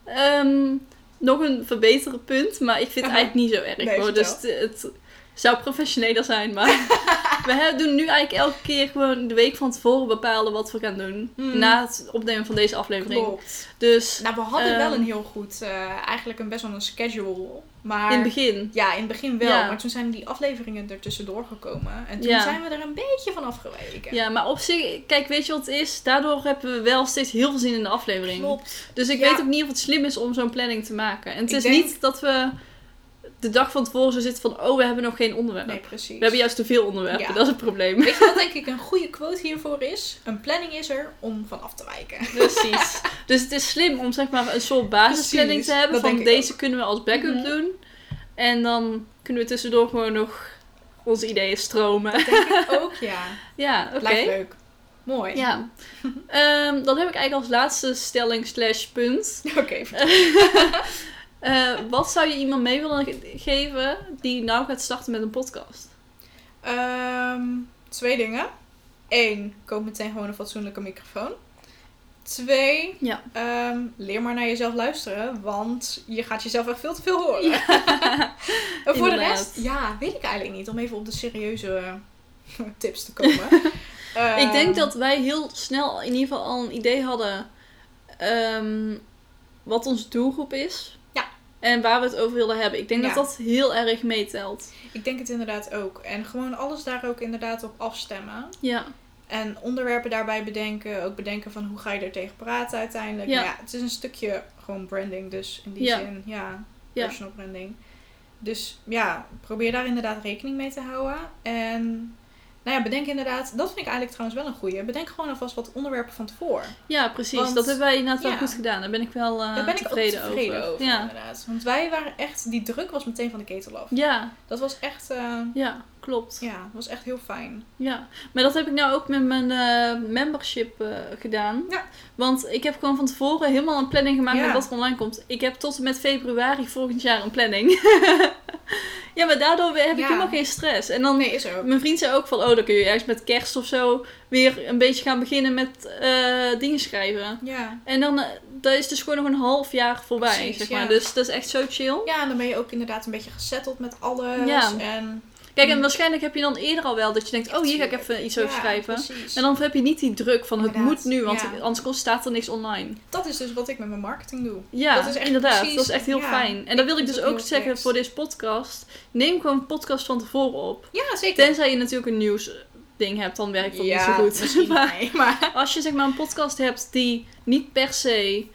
ehm, nog een verbeteren punt, maar ik vind het eigenlijk niet zo erg Nee, hoor. Dus het, het zou professioneler zijn, maar we doen nu eigenlijk elke keer gewoon de week van tevoren bepalen wat we gaan doen. Hmm. Na het opnemen van deze aflevering. Klopt. Dus Nou, we hadden Ehm, wel een heel goed, eh, eigenlijk een best wel een schedule. Maar in het begin. ja, in het begin wel. Ja. Maar toen zijn die afleveringen er tussendoor gekomen. En toen Ja. zijn we er een beetje van afgeweken. Ja, maar op zich, kijk, weet je wat het is? Daardoor hebben we wel steeds heel veel zin in de aflevering. Klopt. Dus ik Ja. weet ook niet of het slim is om zo'n planning te maken. En het Ik is denk- niet dat we de dag van tevoren zo zitten van, oh, we hebben nog geen onderwerp. Nee, precies. We hebben juist te veel onderwerpen, Ja. dat is het probleem. Weet je wat denk ik een goede quote hiervoor is? Een planning is er om van af te wijken. Precies. Dus het is slim om zeg maar een soort basisplanning Precies, te hebben. Van ik deze kunnen we als backup Mhm. doen. En dan kunnen we tussendoor gewoon nog onze ideeën stromen. denk ik ook, ja. ja, oké. Leuk. Mooi. Ja. Ehm, dan heb ik eigenlijk als laatste stelling slash punt. Oké. Eh, wat zou je iemand mee willen ge- geven die nou gaat starten met een podcast? Ehm, twee dingen. Eén, koop meteen gewoon een fatsoenlijke microfoon. Twee, Ja. ehm, leer maar naar jezelf luisteren, want je gaat jezelf echt veel te veel horen. en voor de rest, ja, weet ik eigenlijk niet. Om even op de serieuze tips te komen. ik denk Ehm, dat wij heel snel in ieder geval al een idee hadden ehm, wat onze doelgroep is. En waar we het over willen hebben. Ik denk Ja. dat dat heel erg meetelt. Ik denk het inderdaad ook. En gewoon alles daar ook inderdaad op afstemmen. Ja. En onderwerpen daarbij bedenken. Ook bedenken van hoe ga je er tegen praten uiteindelijk. Ja. Het is een stukje gewoon branding. Dus in die Ja. zin, ja, Ja. personal branding. Dus ja, probeer daar inderdaad rekening mee te houden. En nou ja, bedenk inderdaad, dat vind ik eigenlijk trouwens wel een goeie. Bedenk gewoon alvast wat onderwerpen van tevoren. Ja, precies. Want- dat hebben wij inderdaad wel goed gedaan. Daar ben ik wel eh, Daar ben ik ook tevreden, tevreden over, Ja. inderdaad. Want wij waren echt, die druk was meteen van de ketel af. Ja, Dat was echt, eh, ja, klopt. Ja. ja, was echt heel fijn. maar dat heb ik nou ook met mijn eh, membership eh, gedaan. Ja. Want ik heb gewoon van tevoren helemaal een planning gemaakt Ja. met wat er online komt. Ik heb tot en met februari volgend jaar een planning. ja, maar daardoor heb ik Ja. helemaal geen stress. En dan Nee, is ook. Mijn vriend zei ook van, oh, dan kun je ergens met kerst of zo weer een beetje gaan beginnen met eh, dingen schrijven. Ja. En dan dat is dus gewoon nog een half jaar voorbij, Precies, zeg maar. ja. Dus dat is echt zo chill. ja, en dan ben je ook inderdaad een beetje gezetteld met alles. Ja. En, Kijk, en waarschijnlijk heb je dan eerder al wel dat je denkt, oh, hier ga ik even iets over Ja, schrijven. precies. En dan heb je niet die druk van, het Inderdaad, moet nu, want ja. anders staat er niks online. Dat is dus wat ik met mijn marketing doe. Ja, Dat is echt inderdaad. precies- dat is echt heel ja, fijn. En dat wil ik dus ook zeggen voor deze podcast. Neem gewoon een podcast van tevoren op. Ja, zeker. Tenzij je natuurlijk een nieuws ding hebt, dan werkt dat niet zo goed. Maar- nee, maar... Als je zeg maar een podcast hebt die niet per se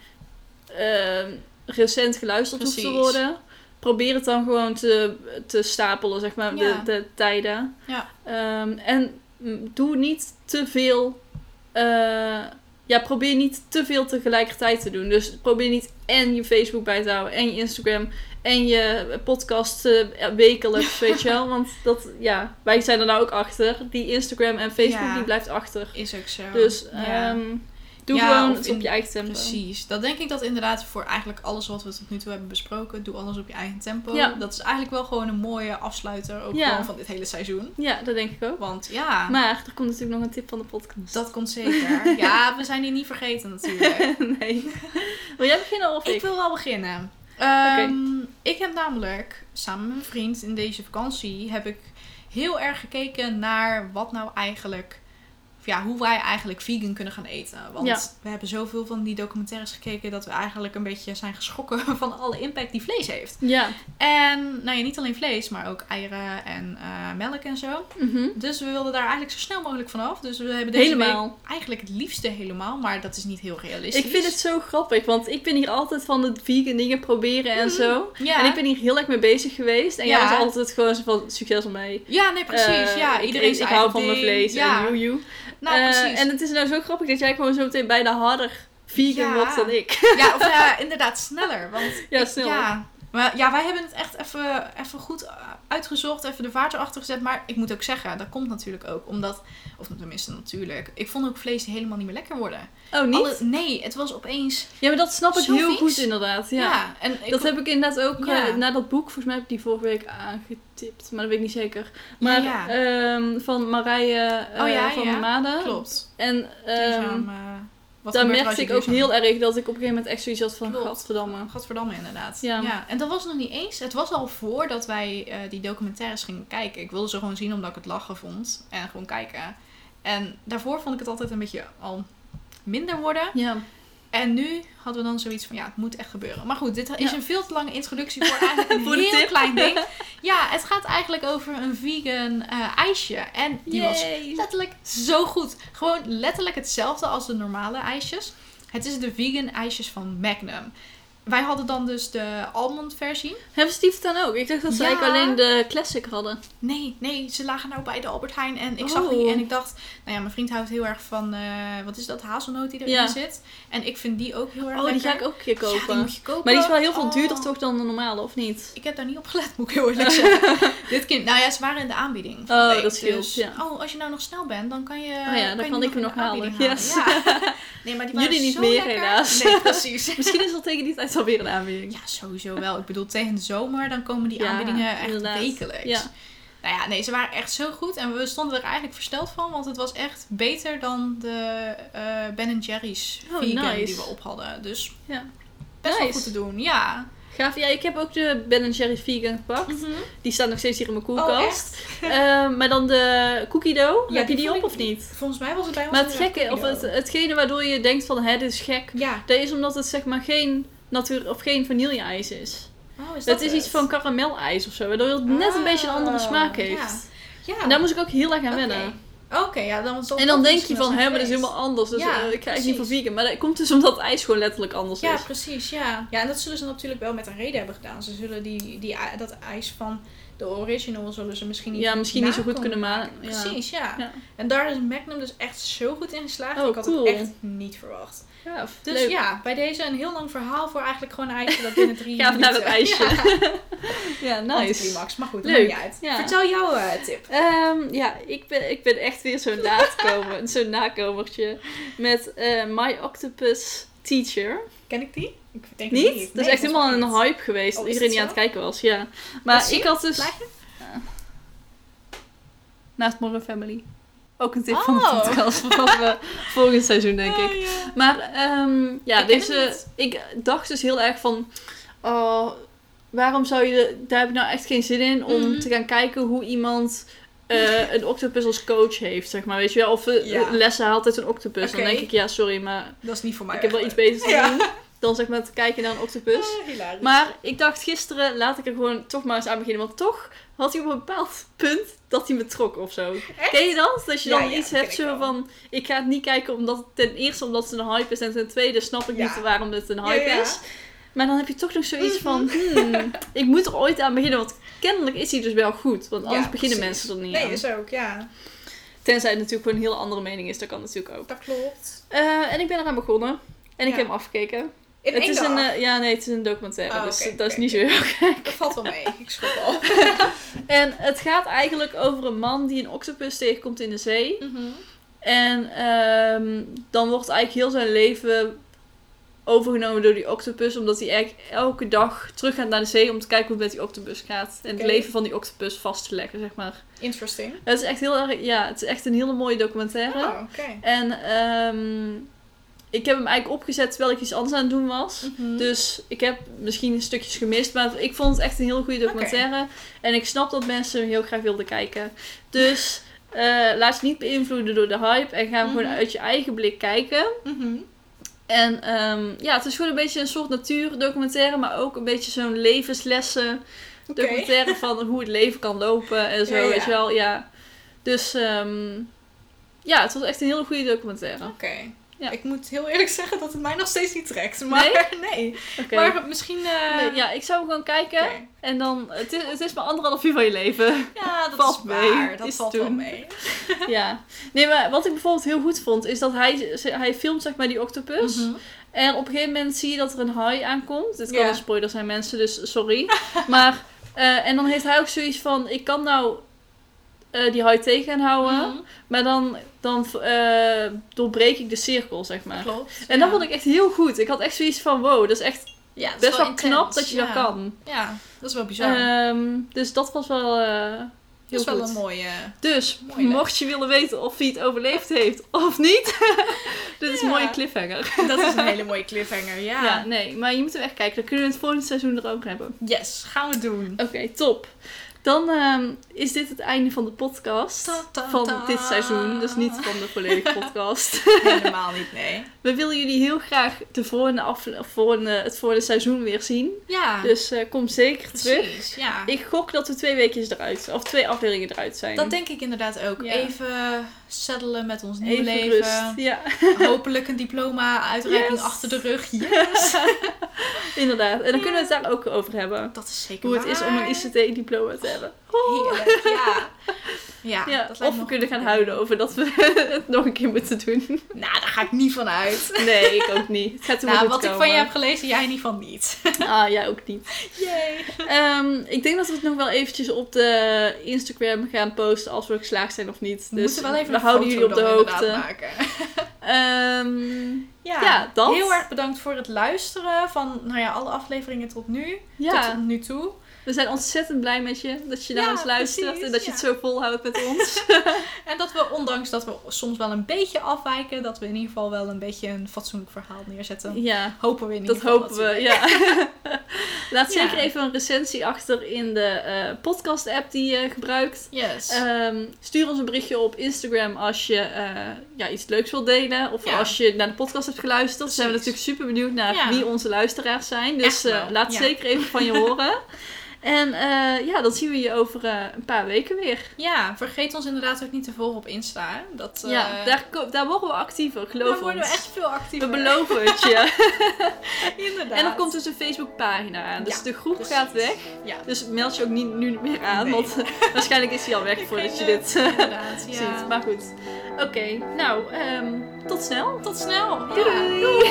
ehm, recent geluisterd hoeft te worden, probeer het dan gewoon te, te stapelen, zeg maar, Ja. de, de tijden. Ja. Ehm, en doe niet te veel. eh, ja, probeer niet te veel tegelijkertijd te doen. Dus probeer niet en je Facebook bij te houden, en je Instagram, en je podcast eh, wekelijks, weet je wel. Want dat, ja, wij zijn er nou ook achter. Die Instagram en Facebook, Ja. die blijft achter. Is ook zo. Dus Ja. Doe Ja, gewoon het in- op je eigen tempo. Precies. Dat denk ik dat inderdaad voor eigenlijk alles wat we tot nu toe hebben besproken. Doe alles op je eigen tempo. Ja. Dat is eigenlijk wel gewoon een mooie afsluiter ook Ja. van dit hele seizoen. Ja, dat denk ik ook. Want ja, Maar er komt natuurlijk nog een tip van de podcast. dat komt zeker. ja, we zijn die niet vergeten natuurlijk. nee. Wil jij beginnen of ik? Ik wil wel beginnen. Ehm, Ik heb namelijk samen met mijn vriend in deze vakantie heb ik heel erg gekeken naar wat nou eigenlijk ja, hoe wij eigenlijk vegan kunnen gaan eten. Want Ja. we hebben zoveel van die documentaires gekeken dat we eigenlijk een beetje zijn geschrokken van alle impact die vlees heeft. Ja. En nou ja, niet alleen vlees, maar ook eieren en eh, melk en zo. Mhm. Dus we wilden daar eigenlijk zo snel mogelijk vanaf. Dus we hebben deze Helemaal. week eigenlijk het liefste helemaal, maar dat is niet heel realistisch. Ik vind het zo grappig, want ik ben hier altijd van het vegan dingen proberen en Mhm. zo. Ja. En ik ben hier heel erg mee bezig geweest. En jij Ja. was altijd gewoon zo van succes ermee. Ja, nee, precies. Eh, ja, iedereen ik, ik hou van mijn vlees Ja, en you, you. Nou Eh, precies. en het is nou zo grappig dat jij gewoon zo meteen bijna harder vegan Ja. wordt dan ik. Ja, of ja, inderdaad sneller. Want Ja, ik- sneller. Ja. Maar ja, wij hebben het echt even, even goed uh, uitgezocht, even de vaart erachter gezet. Maar ik moet ook zeggen, dat komt natuurlijk ook omdat, of tenminste natuurlijk, ik vond ook vlees helemaal niet meer lekker worden. Oh, niet? Alle- nee, het was opeens, Ja, maar dat snap ik heel vies. goed inderdaad. Ja. ja. en ik, Dat heb ik inderdaad ook Ja. eh, na dat boek, volgens mij heb ik die vorige week aangetipt, maar dat weet ik niet zeker. Maar ja. ehm, van Marije eh, Oh ja, van ja. Made. klopt. En eh, wat daar er merkte ik ook heel erg dat ik op een gegeven moment echt zoiets had van, Klopt. gadverdamme. Gadverdamme, inderdaad. Ja. Ja. En dat was nog niet eens. Het was al voordat wij eh, die documentaires gingen kijken. Ik wilde ze gewoon zien omdat ik het lachen vond. En gewoon kijken. En daarvoor vond ik het altijd een beetje al minder worden. Ja. En nu hadden we dan zoiets van, ja, het moet echt gebeuren. Maar goed, dit is Ja. een veel te lange introductie voor eigenlijk een Voor heel tip. klein ding. Ja, het gaat eigenlijk over een vegan eh, ijsje. En die was letterlijk zo goed. Gewoon letterlijk hetzelfde als de normale ijsjes. Het is de vegan ijsjes van Magnum. Wij hadden dan dus de almond versie. Hebben ze die dan ook? Ik dacht dat ze Ja. eigenlijk alleen de classic hadden. Nee, nee, ze lagen nou bij de Albert Heijn en ik Oh. zag die en ik dacht, nou ja, mijn vriend houdt heel erg van, eh, wat is dat, hazelnoot die erin Ja. zit. En ik vind die ook heel erg Oh, die ga ik ook een keer Ja, die kopen. moet je kopen. maar die is wel heel veel Oh. duurder toch dan de normale, of niet? Ik heb daar niet op gelet, moet ik heel eerlijk zeggen. Dit kind, nou ja, ze waren in de aanbieding. Oh, week. dat scheelt, Dus, ja. Oh, als je nou nog snel bent, dan kan je. Oh ja, dan kan ik hem nog halen. Yes. halen. Ja. Nee, maar die waren Jullie niet zo meer, lekker. helaas. Nee, precies. Misschien is er tegen die tijd alweer een aanbieding. Ja, sowieso wel. Ik bedoel, tegen de zomer, dan komen die Ja, aanbiedingen echt inderdaad. wekelijks. Ja. Nou ja, nee, ze waren echt zo goed. En we stonden er eigenlijk versteld van. Want het was echt beter dan de eh Ben Jerry's Oh, vegan nice. die we op hadden. Dus Ja. best wel goed te doen, ja. Gaaf. Ja, ik heb ook de Ben Jerry vegan gepakt. Die staat nog steeds hier in mijn koelkast. Ehm, maar dan de cookie dough. Ja, heb je die op ik- of niet? Volgens mij was het bij ons Maar het gekke, of het, hetgene waardoor je denkt van, hè, dit is gek. Ja. Dat is omdat het zeg maar geen natuur of geen vanille-ijs is. Oh, is Het is iets van karamelijs of zo, waardoor het net een beetje een andere Oh, smaak ja. heeft. Ja. En daar moest ik ook heel erg aan wennen. Oké, ja, dan En dan ook denk je van, hè, maar dat is helemaal anders. Dus Ja, ik echt niet voor precies. vegan. Maar dat komt dus omdat het ijs gewoon letterlijk anders Ja, is. precies, ja. Ja, en dat zullen ze natuurlijk wel met een reden hebben gedaan. Ze zullen die, die, dat ijs van de original zullen ze misschien niet Ja, misschien niet zo goed kunnen maken. Ja. Precies, ja. Ja. En daar is Magnum dus echt zo goed in geslaagd. Oh, ik had cool. het echt niet verwacht. Ja, Dus leuk. ja, bij deze een heel lang verhaal voor eigenlijk gewoon een ijsje dat binnen drie Gaan we naar het minuten- ijsje. Ja, Ja, nice. anticlimax. Maar goed, dat Leuk, maakt niet uit. ja. Vertel jouw eh, tip. Ehm, ja, ik ben, ik ben echt weer zo'n laatkomer, zo'n nakomertje met eh, My Octopus Teacher. Ken ik die? Ik denk Niet? Dat is echt helemaal een hype geweest. Oh, is Iedereen die aan het kijken was, ja. Maar ik had dus Plaatje? naast Modern Family ook een tip van de Oh. podcast voor we volgend seizoen, denk ik. Maar ehm, ja, Ik het deze. Ik dacht dus heel erg van. Oh, waarom zou je. Daar heb ik nou echt geen zin in om Mhm. te gaan kijken hoe iemand. eh, een octopus als coach heeft, zeg maar. Weet je wel? Of eh, Ja. lessen haalt uit een octopus. Dan denk ik, ja, sorry, maar Dat is niet voor mij. ik heb wel iets eigenlijk. beter te Ja. Dan zeg maar te kijken naar een octopus. Ah. Maar ik dacht gisteren, laat ik er gewoon toch maar eens aan beginnen. Want toch had hij op een bepaald punt dat hij me trok of zo. Echt? Ken je dat? Dat je dan ja, iets hebt zo van... Ik ga het niet kijken omdat... Ten eerste omdat het een hype is. En ten tweede snap ik Ja. niet waarom het een hype is. Maar dan heb je toch nog zoiets Mhm. van... Hmm, ik moet er ooit aan beginnen. Want kennelijk is hij dus wel goed. Want anders beginnen precies. mensen er niet Nee, aan. is ook, ja. Tenzij het natuurlijk gewoon een hele andere mening is. Dat kan natuurlijk ook. Dat klopt. Eh, en ik ben eraan begonnen. En ik heb hem afgekeken. In het één is dag. een, eh, ja, nee, het is een documentaire. Ah, dus oké, dat is niet zo heel gek. Dat valt wel mee. Ik schrok al. En het gaat eigenlijk over een man die een octopus tegenkomt in de zee. Mhm. En ehm, dan wordt eigenlijk heel zijn leven overgenomen door die octopus. Omdat hij eigenlijk elke dag terug gaat naar de zee om te kijken hoe het met die octopus gaat. En het leven van die octopus vast te leggen, zeg maar. Interesting. Het is echt heel erg, ja, het is echt een hele mooie documentaire. Oh, oké. En ehm, ik heb hem eigenlijk opgezet terwijl ik iets anders aan het doen was. Mhm. Dus ik heb misschien stukjes gemist, maar ik vond het echt een heel goede documentaire. En ik snap dat mensen hem heel graag wilden kijken. Dus Eh, laat je niet beïnvloeden door de hype en ga hem Mhm. gewoon uit je eigen blik kijken. Mhm. En ehm, ja, het is gewoon een beetje een soort natuurdocumentaire, maar ook een beetje zo'n levenslessen documentaire van hoe het leven kan lopen en zo, Ja, ja. weet je wel. Ja. Dus ehm, ja, het was echt een hele goede documentaire. Oké. Ja. Ik moet heel eerlijk zeggen dat het mij nog steeds niet trekt. Maar nee. Oké. Maar misschien... eh, Nee, ja, ik zou hem gewoon kijken. En dan, het is, het is maar anderhalf uur van je leven. Ja, dat Valt is mee. waar. Dat Is valt toen. wel mee. ja. Nee, maar wat ik bijvoorbeeld heel goed vond, is dat hij, hij filmt zeg maar die octopus. Mhm. En op een gegeven moment zie je dat er een haai aankomt. Dit kan een spoiler zijn mensen, dus sorry. maar, eh, en dan heeft hij ook zoiets van, ik kan nou eh, die haai tegen gaan houden. Mhm. Maar dan, dan eh, doorbreek ik de cirkel, zeg maar. Klopt. En dat vond ik echt heel goed. Ik had echt zoiets van, wow, dat is echt ja, is best wel, knap dat je ja. dat kan. Ja, dat is wel bizar. Ehm, dus dat was wel eh, heel dat is wel een mooie... Dus, mooie mocht je willen weten of hij het overleefd heeft of niet. dit is een mooie cliffhanger. Dat is een hele mooie cliffhanger, ja. Ja. nee, maar je moet hem echt kijken. Dan kunnen we het volgende seizoen er ook hebben. Yes, gaan we doen. Oké, top. Dan ehm, is dit het einde van de podcast. Ta, ta, van dit seizoen, dus niet van de volledige podcast. Helemaal niet, nee. We willen jullie heel graag de volgende het volgende seizoen weer zien. Ja, Dus eh, kom zeker terug. precies. Ja. Ik gok dat we twee weekjes eruit. Of twee afleveringen eruit zijn. Dat denk ik inderdaad ook. Ja. Even settelen met ons nieuwe Even leven. rust. Ja, Hopelijk een diploma-uitreiking Yes. achter de rug. Yes! inderdaad. En dan kunnen we het daar ook over hebben. Dat is zeker Hoe het is om een. ICT-diploma te hebben. Heerlijk, ja. Ja, Ja, dat of we kunnen gaan huilen over dat we het nog een keer moeten doen. Nou, daar ga ik niet van uit. Nee, ik ook niet. Het gaat Nou, wat goed ik van je komen. heb gelezen, jij niet van niet. Ah, jij ook niet. Yay! Ehm, ik denk dat we het nog wel eventjes op de Instagram gaan posten als we geslaagd zijn of niet. We Dus moeten wel even we een houden foto jullie op de hoogte. maken. Ehm, Ja, Ja, dat. heel erg bedankt voor het luisteren van nou ja, alle afleveringen tot nu. ja, Tot nu toe. We zijn ontzettend blij met je dat je naar Ja, ons luistert precies, en dat je ja. het zo volhoudt met ons. En dat we, ondanks dat we soms wel een beetje afwijken, dat we in ieder geval wel een beetje een fatsoenlijk verhaal neerzetten. ja, Hopen we in ieder dat geval. hopen we. Ja. Laat Ja. zeker even een recensie achter in de eh, podcast-app die je gebruikt. Yes. Ehm, stuur ons een berichtje op Instagram als je eh, ja, iets leuks wilt delen. Of als je naar de podcast hebt geluisterd. Dan zijn we natuurlijk super benieuwd naar wie onze luisteraars zijn. Dus eh, laat zeker even van je horen. En eh, ja, dan zien we je over eh, een paar weken weer. ja, vergeet ons inderdaad ook niet te volgen op Insta. hè. Dat, eh, ja, daar, ko- daar worden we actiever, geloof daar worden ons. we echt veel actiever. We beloven het je. Inderdaad. en dan komt dus een Facebookpagina aan. Dus Ja, de groep precies. gaat weg. Ja, Dus meld je ook niet nu meer aan. Nee. Want waarschijnlijk is hij al weg Ik voordat je dit eh, inderdaad, ja. ziet. Maar goed. Oké, nou, ehm, tot snel. Tot snel. Doei Ja, doei.